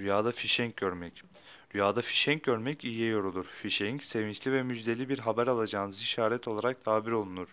Rüyada fişenk görmek. Rüyada fişenk görmek iyiye yorulur. Fişenk, sevinçli ve müjdeli bir haber alacağınız işaret olarak tabir olunur.